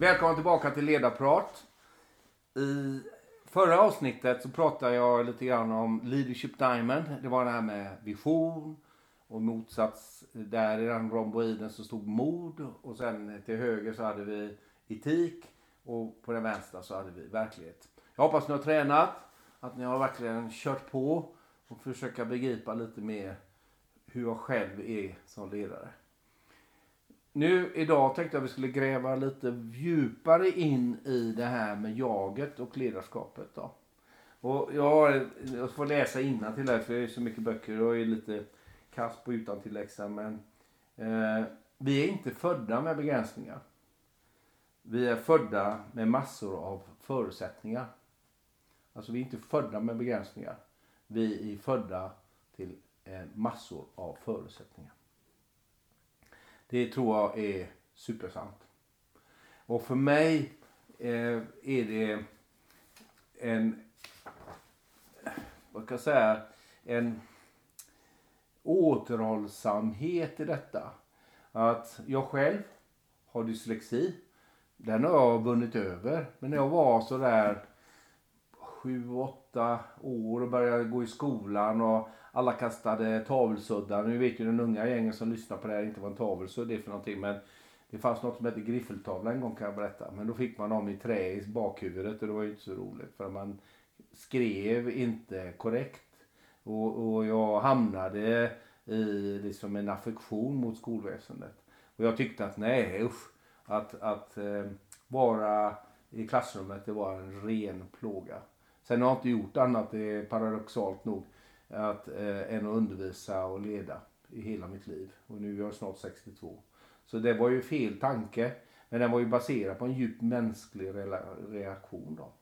Välkomna tillbaka till Ledarprat. I förra avsnittet så pratade jag lite grann om Leadership Diamond. Det var det här med vision och motsats där i den romboiden så stod mod och sen till höger så hade vi etik och på den vänstra så hade vi verklighet. Jag hoppas ni har tränat, att ni har verkligen kört på och försöka begripa lite mer hur jag själv är som ledare. Nu idag tänkte jag att vi skulle gräva lite djupare in i det här med jaget och ledarskapet. Då. Och jag, jag får läsa innan till här för det är så mycket böcker och är lite kass på utan läxa men eh, vi är inte födda med begränsningar. Vi är födda med massor av förutsättningar. Alltså vi är inte födda med begränsningar. Vi är födda till eh, massor av förutsättningar. Det tror jag är supersant. Och för mig eh, är det en, vad kan jag säga, en återhållsamhet i detta. Att jag själv har dyslexi. Den har jag vunnit över. Men när jag var sådär sju, åtta år och började gå i skolan och alla kastade tavelsuddar. Nu vet ju den unga gängen som lyssnar på det här inte vad en tavelsudd är för någonting. Men det fanns något som hette griffeltavla en gång kan jag berätta. Men då fick man dem i trä i bakhuvudet och det var ju inte så roligt. För man skrev inte korrekt. Och, och jag hamnade i liksom en affektion mot skolväsendet. Och jag tyckte att nej usch. Att, att eh, vara i klassrummet det var en ren plåga. Sen har jag inte gjort annat, det är paradoxalt nog, att, eh, än att undervisa och leda i hela mitt liv. Och nu är jag snart 62. Så det var ju fel tanke. Men den var ju baserad på en djup mänsklig reaktion då.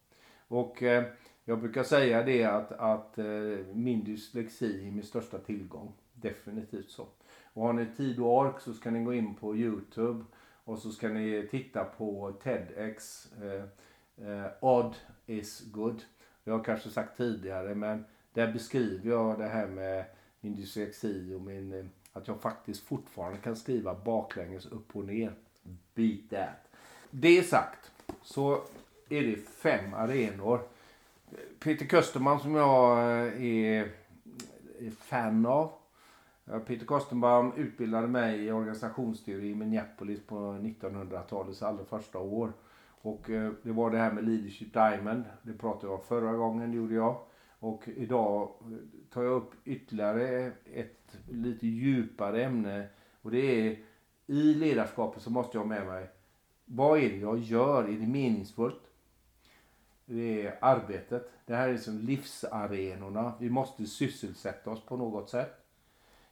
Och eh, jag brukar säga det att, att eh, min dyslexi är min största tillgång. Definitivt så. Och har ni tid och ork så ska ni gå in på Youtube och så ska ni titta på TEDx. Eh, eh, Odd is good. Jag har kanske sagt tidigare men där beskriver jag det här med min dyslexi och min, eh, att jag faktiskt fortfarande kan skriva baklänges upp och ner. Beat that. Det sagt så är det fem arenor. Peter Kösterman som jag eh, är, är fan av. Peter Kostenbaum utbildade mig i organisationsteori i Minneapolis på 1900-talets allra första år. Och eh, det var det här med Leadership Diamond. Det pratade jag om förra gången, det gjorde jag. Och idag eh, tar jag upp ytterligare ett lite djupare ämne. Och det är i ledarskapet så måste jag ha med mig vad är det jag gör? Är det meningsfullt? Det är arbetet. Det här är som livsarenorna. Vi måste sysselsätta oss på något sätt.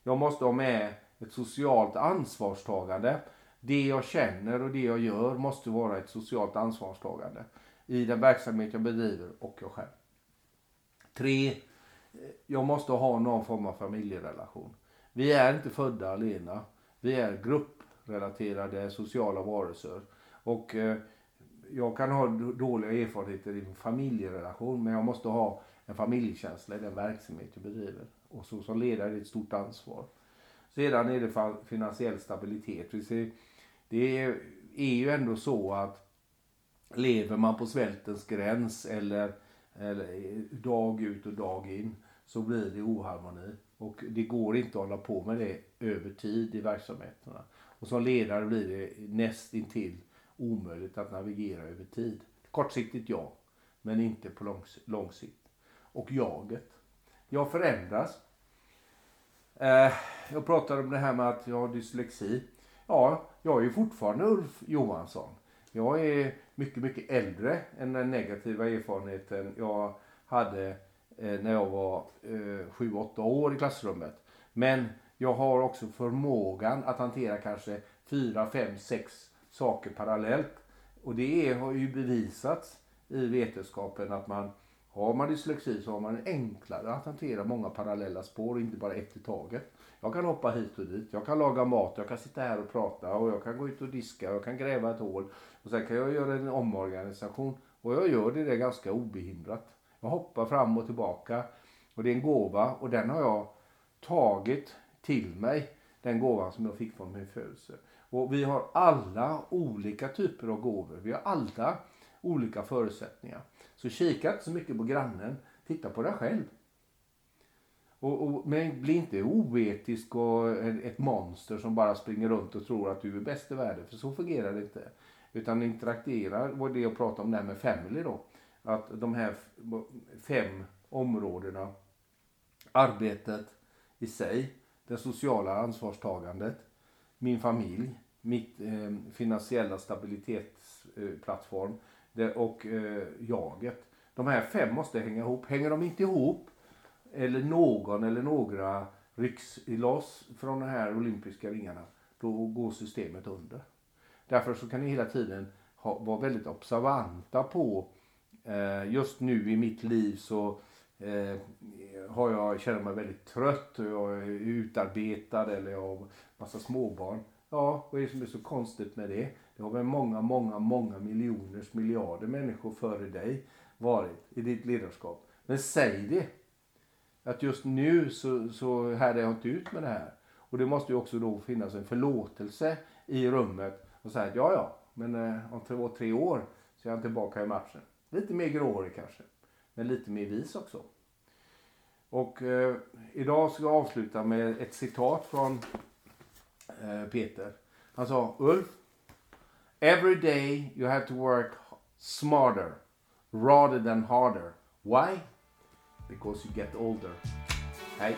Jag måste ha med ett socialt ansvarstagande det jag känner och det jag gör måste vara ett socialt ansvarstagande i den verksamhet jag bedriver och jag själv. Tre, jag måste ha någon form av familjerelation. Vi är inte födda alena. Vi är grupprelaterade sociala varelser. Och eh, jag kan ha dåliga erfarenheter i en familjerelation men jag måste ha en familjekänsla i den verksamhet jag bedriver. Och så som ledare är det ett stort ansvar. Sedan är det finansiell stabilitet. Vi ser det är ju ändå så att lever man på svältens gräns eller, eller dag ut och dag in så blir det oharmoni. Och det går inte att hålla på med det över tid i verksamheterna. Och som ledare blir det näst intill omöjligt att navigera över tid. Kortsiktigt ja, men inte på lång, lång sikt. Och jaget. Jag förändras. Eh, jag pratade om det här med att jag har dyslexi. Ja, jag är fortfarande Ulf Johansson. Jag är mycket, mycket äldre än den negativa erfarenheten jag hade eh, när jag var eh, 7-8 år i klassrummet. Men jag har också förmågan att hantera kanske 4, 5, 6 saker parallellt. Och det har ju bevisats i vetenskapen att man har man dyslexi så har man enklare att hantera många parallella spår, inte bara ett i taget. Jag kan hoppa hit och dit, jag kan laga mat, jag kan sitta här och prata och jag kan gå ut och diska, jag kan gräva ett hål. Och sen kan jag göra en omorganisation och jag gör det, där ganska obehindrat. Jag hoppar fram och tillbaka och det är en gåva och den har jag tagit till mig. Den gåvan som jag fick från min födelse. Och vi har alla olika typer av gåvor. Vi har alla olika förutsättningar. Så kika inte så mycket på grannen. Titta på dig själv. Och, och, men bli inte oetisk och ett monster som bara springer runt och tror att du är bäst i världen. För så fungerar det inte. Utan interagera, var det jag pratade om där med family då. Att de här fem områdena. Arbetet i sig. Det sociala ansvarstagandet. Min familj. Mitt eh, finansiella stabilitetsplattform. Eh, och eh, jaget. De här fem måste hänga ihop. Hänger de inte ihop eller någon eller några rycks loss från de här olympiska ringarna, då går systemet under. Därför så kan ni hela tiden ha, vara väldigt observanta på, eh, just nu i mitt liv så eh, har jag, känner mig väldigt trött och jag är utarbetad eller jag har massa småbarn. Ja, vad är det som är så konstigt med det? Det har väl många, många, många miljoners miljarder människor före dig varit i ditt ledarskap. Men säg det att just nu så, så härde jag inte ut med det här. Och det måste ju också då finnas en förlåtelse i rummet och säga att ja, ja, men eh, om två, tre år så är jag tillbaka i matchen. Lite mer gråhårig kanske, men lite mer vis också. Och eh, idag ska jag avsluta med ett citat från eh, Peter. Han sa Ulf, Every day you have to work smarter rather than harder. Why? because you get older. Hej!